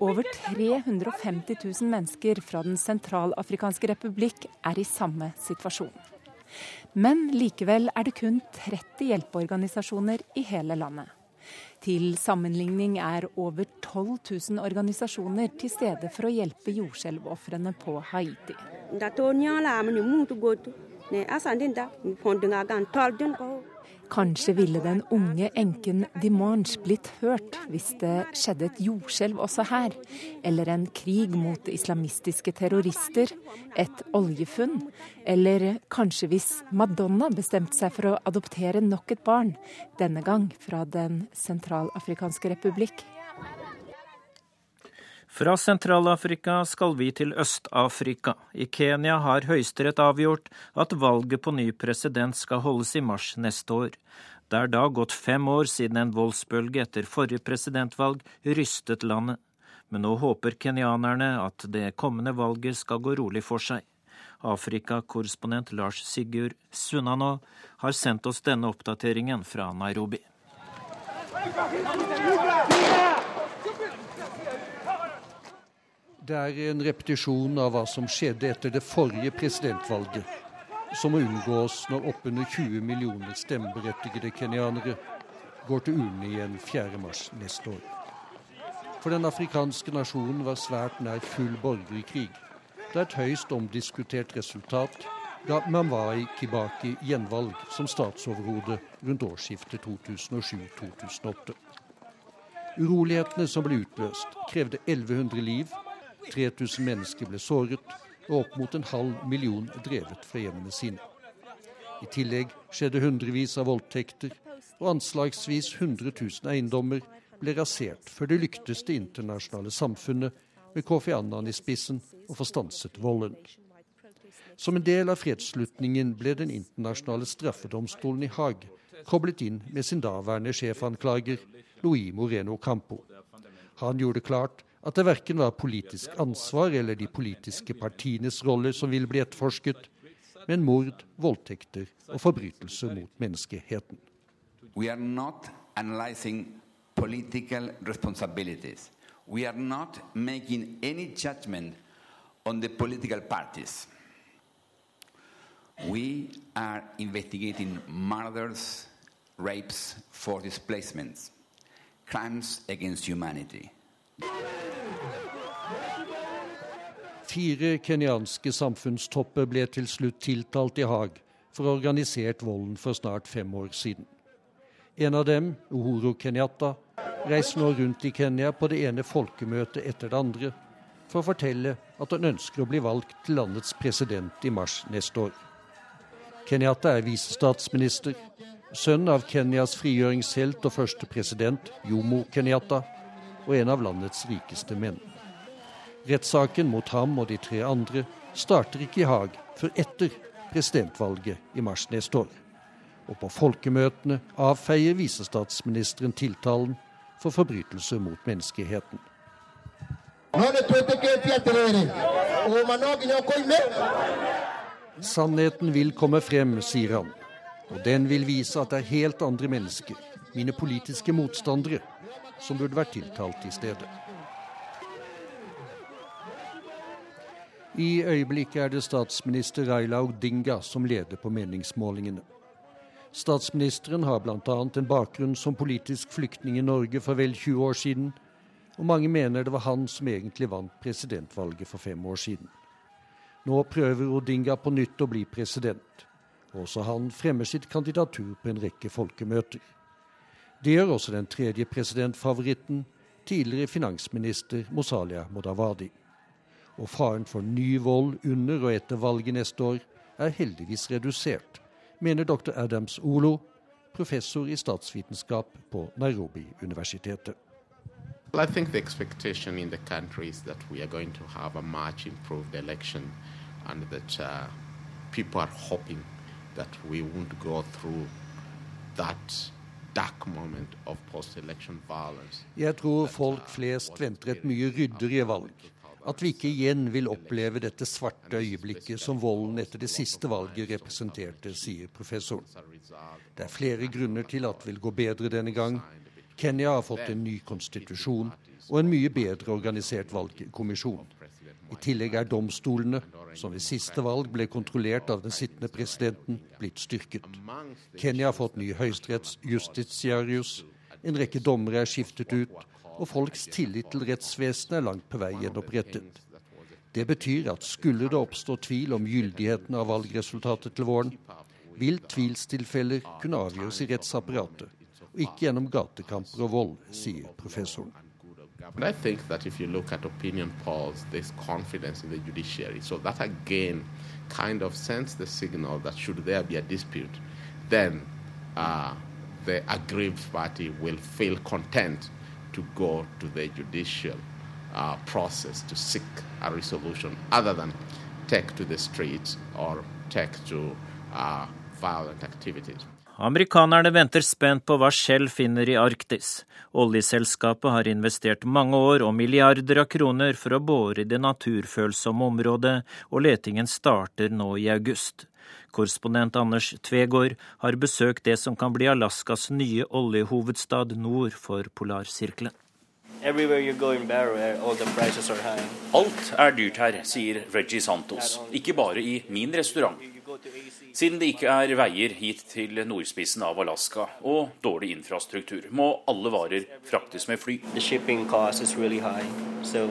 Over 350 000 mennesker fra Den sentralafrikanske republikk er i samme situasjon. Men likevel er det kun 30 hjelpeorganisasjoner i hele landet. Til sammenligning er over 12 000 organisasjoner til stede for å hjelpe jordskjelvofrene på Haiti. Kanskje ville den unge enken Dimanche blitt hørt hvis det skjedde et jordskjelv også her, eller en krig mot islamistiske terrorister, et oljefunn, eller kanskje hvis Madonna bestemte seg for å adoptere nok et barn, denne gang fra Den sentralafrikanske republikk. Fra Sentral-Afrika skal vi til Øst-Afrika. I Kenya har Høyesterett avgjort at valget på ny president skal holdes i mars neste år. Det er da gått fem år siden en voldsbølge etter forrige presidentvalg rystet landet. Men nå håper kenyanerne at det kommende valget skal gå rolig for seg. Afrikakorrespondent Lars Sigurd Sunnanå har sendt oss denne oppdateringen fra Nairobi. Det er en repetisjon av hva som skjedde etter det forrige presidentvalget, som må unngås når oppunder 20 millioner stemmeberettigede kenyanere går til urne igjen 4.3 neste år. For den afrikanske nasjonen var svært nær full borgerkrig, da et høyst omdiskutert resultat ga Mamwai Kibaki gjenvalg som statsoverhode rundt årsskiftet 2007-2008. Urolighetene som ble utløst, krevde 1100 liv 3000 mennesker ble såret, og opp mot en halv million drevet fra hjemmene sine. I tillegg skjedde hundrevis av voldtekter, og anslagsvis 100 000 eiendommer ble rasert før det lyktes det internasjonale samfunnet med Kofi Annan i spissen å få stanset volden. Som en del av fredsslutningen ble Den internasjonale straffedomstolen i Haag koblet inn med sin daværende sjefanklager Louis Moreno Campo. Han gjorde klart at det verken var politisk ansvar eller de politiske partienes roller som ville bli etterforsket, men mord, voldtekter og forbrytelser mot menneskeheten. We are not analyzing political responsibilities. We are not making any judgment on the political parties. We are investigating murders, rapes, forced displacements, crimes against humanity. Fire kenyanske samfunnstopper ble til slutt tiltalt i Haag for organisert volden for snart fem år siden. En av dem, Uhuru Kenyatta, reiser nå rundt i Kenya på det ene folkemøtet etter det andre for å fortelle at han ønsker å bli valgt til landets president i mars neste år. Kenyatta er visestatsminister, sønn av Kenyas frigjøringshelt og første president, Jomo Kenyatta, og en av landets rikeste menn. Rettssaken mot ham og de tre andre starter ikke i Haag før etter presidentvalget i mars neste år. Og på folkemøtene avfeier visestatsministeren tiltalen for forbrytelser mot menneskeheten. Sannheten vil komme frem, sier han. Og den vil vise at det er helt andre mennesker, mine politiske motstandere, som burde vært tiltalt i stedet. I øyeblikket er det statsminister Raila Odinga som leder på meningsmålingene. Statsministeren har bl.a. en bakgrunn som politisk flyktning i Norge for vel 20 år siden, og mange mener det var han som egentlig vant presidentvalget for fem år siden. Nå prøver Odinga på nytt å bli president. Også han fremmer sitt kandidatur på en rekke folkemøter. Det gjør også den tredje presidentfavoritten, tidligere finansminister Mosalia Modawadi. Og faren for ny vold under og etter valget neste år er heldigvis redusert, mener dr. Adams Olo, professor i statsvitenskap på Nairobi-universitetet. Well, I think the expectation in the country is that we are going to have a much improved election and that uh, people are hoping that we won't go through that jeg tror folk flest venter et mye ryddigere valg. At vi ikke igjen vil oppleve dette svarte øyeblikket som volden etter det siste valget representerte, sier professoren. Det er flere grunner til at det vil gå bedre denne gang. Kenya har fått en ny konstitusjon og en mye bedre organisert valgkommisjon. I tillegg er domstolene, som ved siste valg ble kontrollert av den sittende presidenten, blitt styrket. Kenya har fått ny høyesterettsjustitiarius, en rekke dommere er skiftet ut, og folks tillit til rettsvesenet er langt på vei gjenopprettet. Det betyr at skulle det oppstå tvil om gyldigheten av valgresultatet til våren, vil tvilstilfeller kunne avgjøres i rettsapparatet, og ikke gjennom gatekamper og vold, sier professoren. But I think that if you look at opinion polls, there's confidence in the judiciary. So that again kind of sends the signal that should there be a dispute, then uh, the aggrieved party will feel content to go to the judicial uh, process to seek a resolution other than take to the streets or take to uh, violent activities. Amerikanerne venter spent på hva Shell finner i Arktis. Oljeselskapet har investert mange år og milliarder av kroner for å bore i det naturfølsomme området, og letingen starter nå i august. Korrespondent Anders Tvegård har besøkt det som kan bli Alaskas nye oljehovedstad nord for polarsirkelen. Alt er dyrt her, sier Reggie Santos. Ikke bare i min restaurant. Siden det ikke er veier hit til nordspissen av Alaska og dårlig infrastruktur, må alle varer fraktes med fly. Really so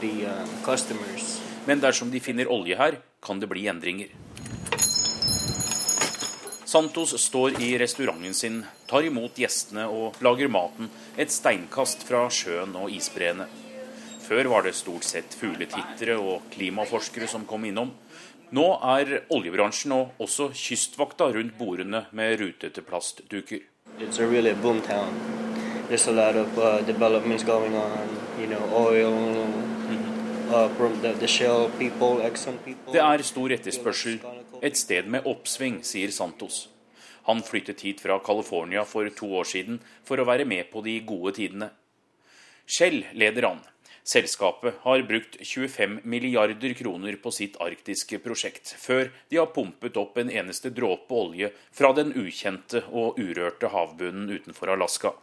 the, uh, Men dersom de finner olje her, kan det bli endringer. Santos står i restauranten sin, tar imot gjestene og lager maten et steinkast fra sjøen og isbreene. Før var det stort sett fugletittere og klimaforskere som kom innom. Nå er oljebransjen og også kystvakta rundt bordene med rutete plastduker. Really There's a lot of uh, developments going on, Det er stor etterspørsel, et sted med oppsving, sier Santos. Han flyttet hit fra California for to år siden for å være med på de gode tidene. Shell leder an. Selskapet har brukt 25 milliarder kroner på sitt arktiske prosjekt, før de har pumpet opp en eneste dråpe olje fra den ukjente og urørte havbunnen utenfor Alaska.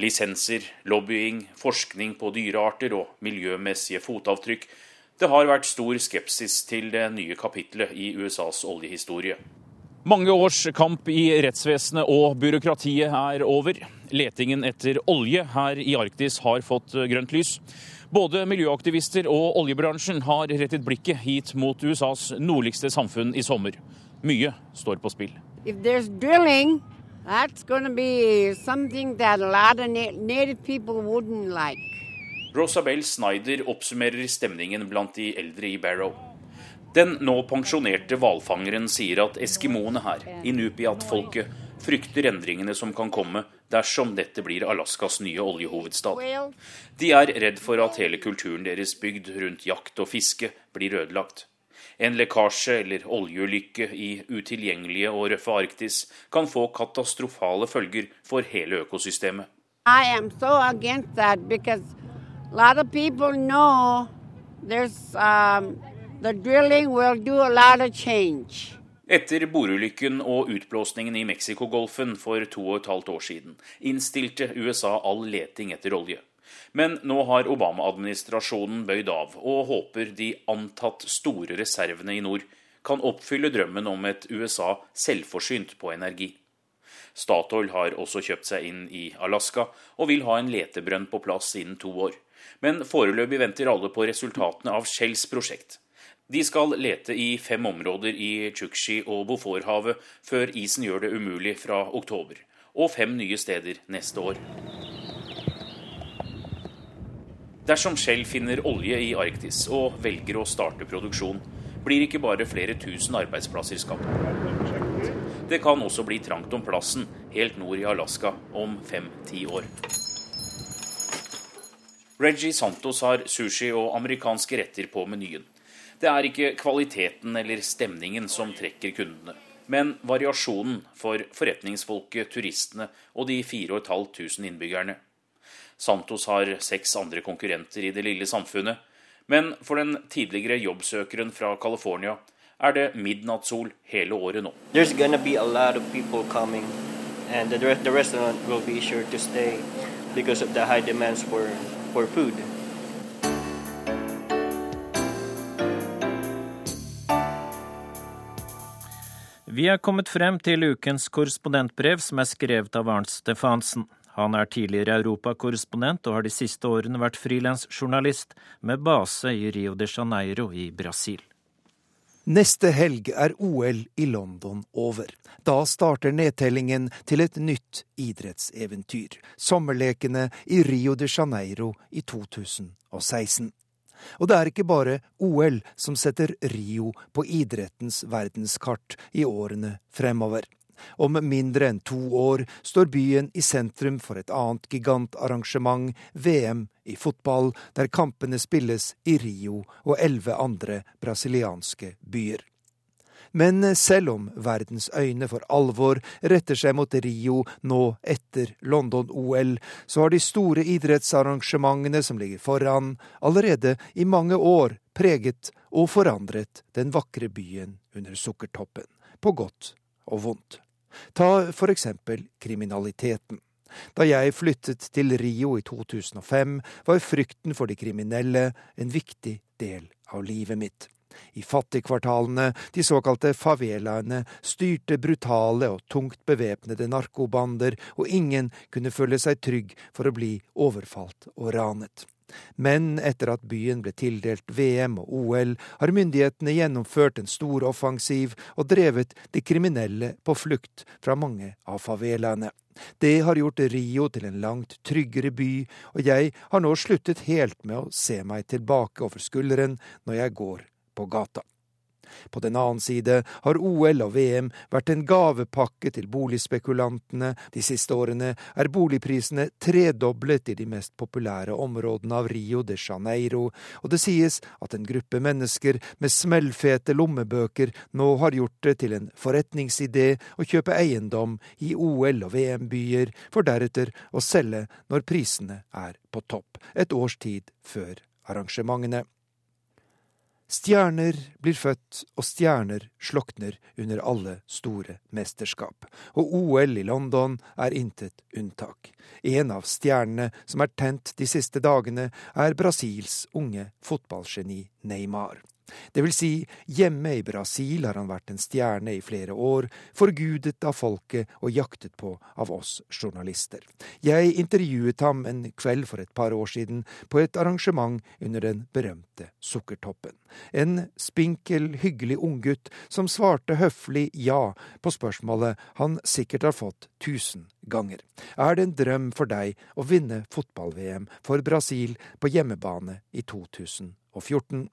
Lisenser, lobbying, forskning på dyrearter og miljømessige fotavtrykk. Det har vært stor skepsis til det nye kapitlet i USAs oljehistorie. Mange års kamp i rettsvesenet og byråkratiet er over. Letingen etter olje her i Arktis har fått grønt lys. Både miljøaktivister og oljebransjen har rettet blikket hit mot USAs nordligste samfunn i sommer. Mye står på spill. Drilling, like. Rosabel Snyder oppsummerer stemningen blant de eldre i Barrow. Den nå pensjonerte hvalfangeren sier at eskimoene her, inupiat-folket, frykter endringene som kan komme dersom dette blir Alaskas nye oljehovedstad. De er redd for at hele kulturen deres bygd rundt jakt og fiske blir ødelagt. En lekkasje eller oljeulykke i utilgjengelige og røffe Arktis kan få katastrofale følger for hele økosystemet. So um. Etter borulykken og utblåsningen i Mexicogolfen for to og et halvt år siden innstilte USA all leting etter olje. Men nå har Obama-administrasjonen bøyd av, og håper de antatt store reservene i nord kan oppfylle drømmen om et USA selvforsynt på energi. Statoil har også kjøpt seg inn i Alaska og vil ha en letebrønn på plass innen to år. Men foreløpig venter alle på resultatene av Shells prosjekt. De skal lete i fem områder i Chukchi og Boforhavet før isen gjør det umulig fra oktober, og fem nye steder neste år. Dersom Shell finner olje i Arktis og velger å starte produksjon, blir ikke bare flere tusen arbeidsplasser skapt. Det kan også bli trangt om plassen helt nord i Alaska om fem-ti år. Reggie Santos har sushi og amerikanske retter på menyen. Det er ikke kvaliteten eller stemningen som trekker kundene, men variasjonen for forretningsfolket, turistene og de 4500 innbyggerne. Santos har seks andre konkurrenter i det lille samfunnet, men for den tidligere jobbsøkeren fra California er det midnattssol hele året nå. And the, the restaurant will be sure to stay because of the high demands for, for food. Vi er kommet frem til ukens korrespondentbrev, som er skrevet av Arnt Stefansen. Han er tidligere europakorrespondent og har de siste årene vært frilansjournalist med base i Rio de Janeiro i Brasil. Neste helg er OL i London over. Da starter nedtellingen til et nytt idrettseventyr. Sommerlekene i Rio de Janeiro i 2016. Og det er ikke bare OL som setter Rio på idrettens verdenskart i årene fremover. Om mindre enn to år står byen i sentrum for et annet gigantarrangement, VM i fotball, der kampene spilles i Rio og elleve andre brasilianske byer. Men selv om verdens øyne for alvor retter seg mot Rio nå etter London-OL, så har de store idrettsarrangementene som ligger foran, allerede i mange år preget og forandret den vakre byen under sukkertoppen, på godt og vondt. Ta for eksempel kriminaliteten. Da jeg flyttet til Rio i 2005, var frykten for de kriminelle en viktig del av livet mitt. I fattigkvartalene, de såkalte favelaene, styrte brutale og tungt bevæpnede narkobander, og ingen kunne føle seg trygg for å bli overfalt og ranet. Men etter at byen ble tildelt VM og OL, har myndighetene gjennomført en stor offensiv og drevet de kriminelle på flukt fra mange av favelaene. Det har gjort Rio til en langt tryggere by, og jeg har nå sluttet helt med å se meg tilbake over skulderen når jeg går på gata. På den annen side har OL og VM vært en gavepakke til boligspekulantene. De siste årene er boligprisene tredoblet i de mest populære områdene av Rio de Janeiro, og det sies at en gruppe mennesker med smellfete lommebøker nå har gjort det til en forretningsidé å kjøpe eiendom i OL- og VM-byer, for deretter å selge når prisene er på topp, et års tid før arrangementene. Stjerner blir født, og stjerner slokner under alle store mesterskap, og OL i London er intet unntak. En av stjernene som er tent de siste dagene, er Brasils unge fotballgeni Neymar. Det vil si, hjemme i Brasil har han vært en stjerne i flere år, forgudet av folket og jaktet på av oss journalister. Jeg intervjuet ham en kveld for et par år siden på et arrangement under den berømte Sukkertoppen. En spinkel, hyggelig unggutt som svarte høflig ja på spørsmålet han sikkert har fått tusen ganger. Er det en drøm for deg å vinne fotball-VM for Brasil på hjemmebane i 2014?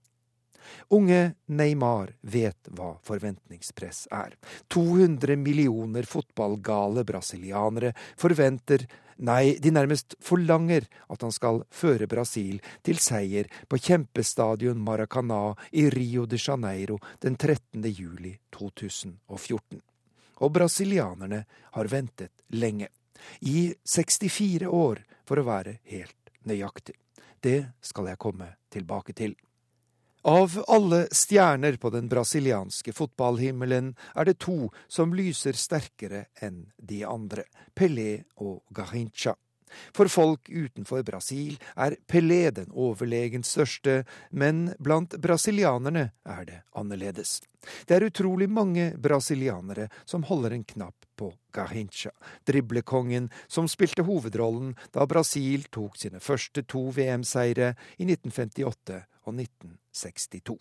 Unge Neymar vet hva forventningspress er. 200 millioner fotballgale brasilianere forventer, nei, de nærmest forlanger, at han skal føre Brasil til seier på kjempestadion Maracanã i Rio de Janeiro den 13. juli 2014. Og brasilianerne har ventet lenge. I 64 år, for å være helt nøyaktig. Det skal jeg komme tilbake til. Av alle stjerner på den brasilianske fotballhimmelen er det to som lyser sterkere enn de andre, Pelé og Garrincha. For folk utenfor Brasil er Pelé den overlegen største, men blant brasilianerne er det annerledes. Det er utrolig mange brasilianere som holder en knapp på Garrincha, driblekongen som spilte hovedrollen da Brasil tok sine første to VM-seire i 1958 og 1962.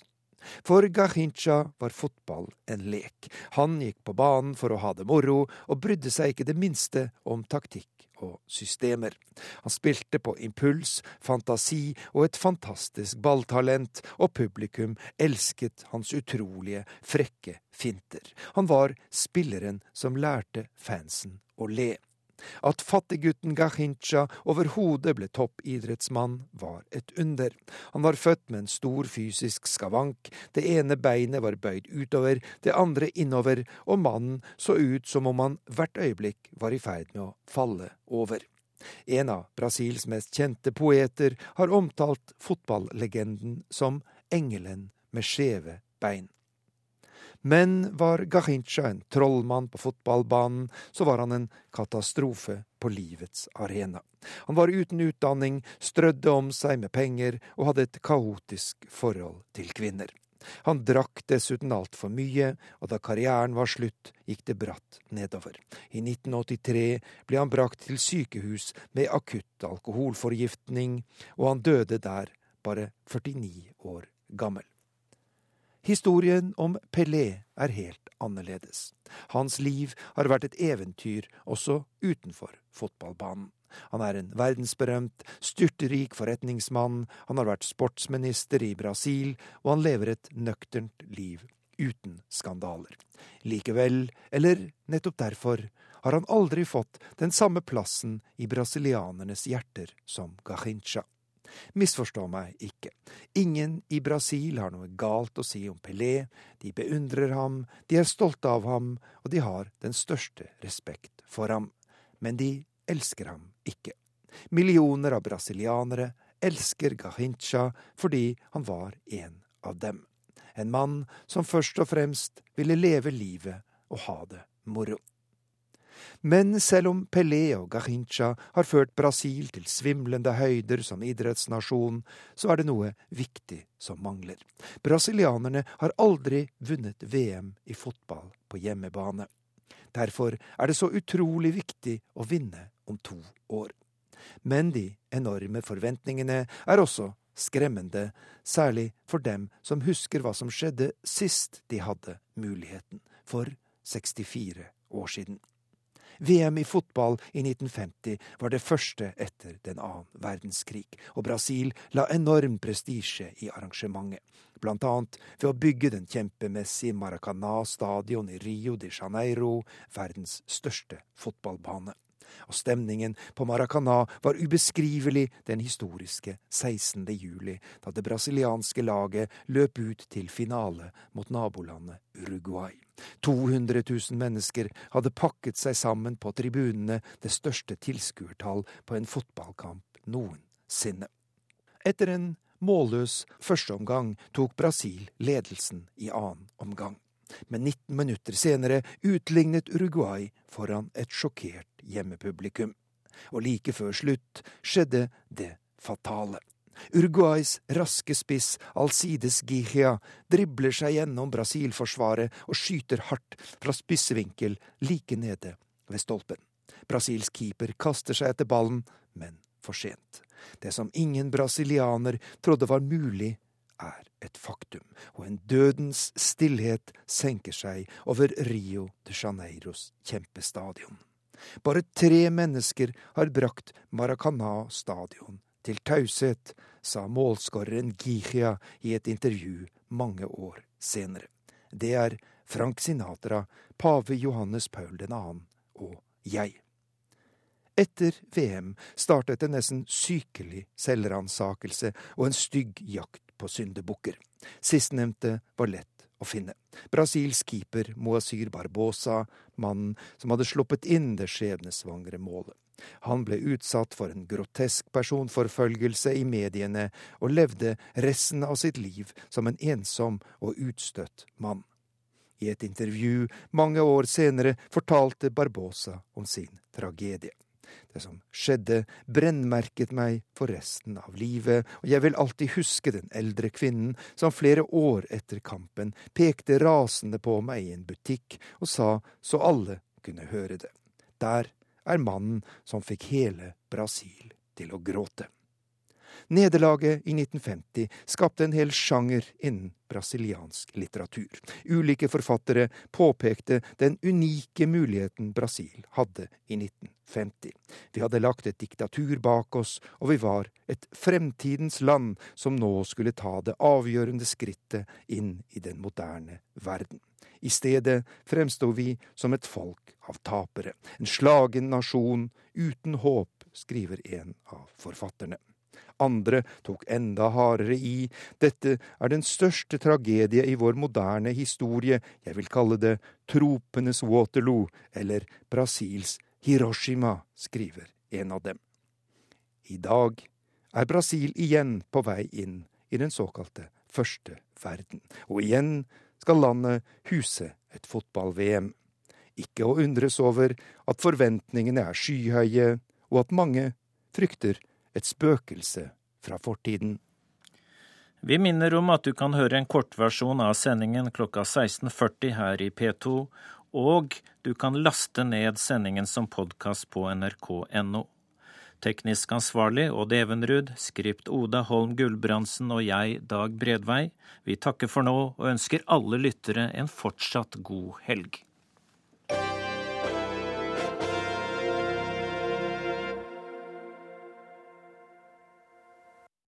For Garrincha var fotball en lek. Han gikk på banen for å ha det moro, og brydde seg ikke det minste om taktikk og systemer. Han spilte på impuls, fantasi og et fantastisk balltalent, og publikum elsket hans utrolige, frekke finter. Han var spilleren som lærte fansen å le. At fattiggutten Gahincha overhodet ble toppidrettsmann, var et under. Han var født med en stor fysisk skavank, det ene beinet var bøyd utover, det andre innover, og mannen så ut som om han hvert øyeblikk var i ferd med å falle over. En av Brasils mest kjente poeter har omtalt fotballegenden som engelen med skjeve bein. Men var Gahincha en trollmann på fotballbanen, så var han en katastrofe på livets arena. Han var uten utdanning, strødde om seg med penger og hadde et kaotisk forhold til kvinner. Han drakk dessuten altfor mye, og da karrieren var slutt, gikk det bratt nedover. I 1983 ble han brakt til sykehus med akutt alkoholforgiftning, og han døde der, bare 49 år gammel. Historien om Pelé er helt annerledes. Hans liv har vært et eventyr også utenfor fotballbanen. Han er en verdensberømt, styrterik forretningsmann, han har vært sportsminister i Brasil, og han lever et nøkternt liv uten skandaler. Likevel, eller nettopp derfor, har han aldri fått den samme plassen i brasilianernes hjerter som Garrincha. Misforstå meg ikke. Ingen i Brasil har noe galt å si om Pelé. De beundrer ham, de er stolte av ham, og de har den største respekt for ham. Men de elsker ham ikke. Millioner av brasilianere elsker Gahincha fordi han var en av dem. En mann som først og fremst ville leve livet og ha det moro. Men selv om Pelé og Garrincha har ført Brasil til svimlende høyder som idrettsnasjon, så er det noe viktig som mangler. Brasilianerne har aldri vunnet VM i fotball på hjemmebane. Derfor er det så utrolig viktig å vinne om to år. Men de enorme forventningene er også skremmende, særlig for dem som husker hva som skjedde sist de hadde muligheten, for 64 år siden. VM i fotball i 1950 var det første etter den annen verdenskrig, og Brasil la enorm prestisje i arrangementet, blant annet ved å bygge den kjempemessige Maracanã stadion i Rio de Janeiro, verdens største fotballbane og stemningen på Maracanã var ubeskrivelig den historiske 16. juli, da det brasilianske laget løp ut til finale mot nabolandet Uruguay. 200 000 mennesker hadde pakket seg sammen på tribunene, det største tilskuertall på en fotballkamp noensinne. Etter en målløs førsteomgang tok Brasil ledelsen i annen omgang. Men 19 minutter senere utlignet Uruguay foran et sjokkert hjemmepublikum. Og like før slutt skjedde det fatale. Uruguays raske spiss Alcides Gihia dribler seg gjennom Brasil-forsvaret og skyter hardt fra spissevinkel like nede ved stolpen. Brasils keeper kaster seg etter ballen, men for sent. Det som ingen brasilianer trodde var mulig, er et faktum, og en dødens stillhet senker seg over Rio de Janeiros kjempestadion. Bare tre mennesker har brakt Maracanã stadion til taushet, sa målskåreren Gihia i et intervju mange år senere. Det er Frank Sinatra, pave Johannes Paul 2. og jeg. Etter VM startet en nesten sykelig selvransakelse og en stygg jakt på syndebukker. Sistnevnte var lett å finne. Brasils keeper Moasir Barbosa, mannen som hadde sluppet inn det skjebnesvangre målet. Han ble utsatt for en grotesk personforfølgelse i mediene og levde resten av sitt liv som en ensom og utstøtt mann. I et intervju mange år senere fortalte Barbosa om sin tragedie. Det som skjedde, brennmerket meg for resten av livet, og jeg vil alltid huske den eldre kvinnen som flere år etter kampen pekte rasende på meg i en butikk og sa så alle kunne høre det. Der er mannen som fikk hele Brasil til å gråte. Nederlaget i 1950 skapte en hel sjanger innen brasiliansk litteratur. Ulike forfattere påpekte den unike muligheten Brasil hadde i 1950. Vi hadde lagt et diktatur bak oss, og vi var et fremtidens land som nå skulle ta det avgjørende skrittet inn i den moderne verden. I stedet fremsto vi som et folk av tapere, en slagen nasjon uten håp, skriver en av forfatterne. Andre tok enda hardere i. Dette er den største tragedie i vår moderne historie. Jeg vil kalle det tropenes Waterloo, eller Brasils Hiroshima, skriver en av dem. I dag er Brasil igjen på vei inn i den såkalte første verden, og igjen skal landet huse et fotball-VM. Ikke å undres over at forventningene er skyhøye, og at mange frykter et spøkelse fra fortiden. Vi minner om at du kan høre en kortversjon av sendingen klokka 16.40 her i P2, og du kan laste ned sendingen som podkast på nrk.no. Teknisk ansvarlig Odd Evenrud, skript Oda Holm Gulbrandsen og jeg, Dag Bredvei. Vi takker for nå og ønsker alle lyttere en fortsatt god helg.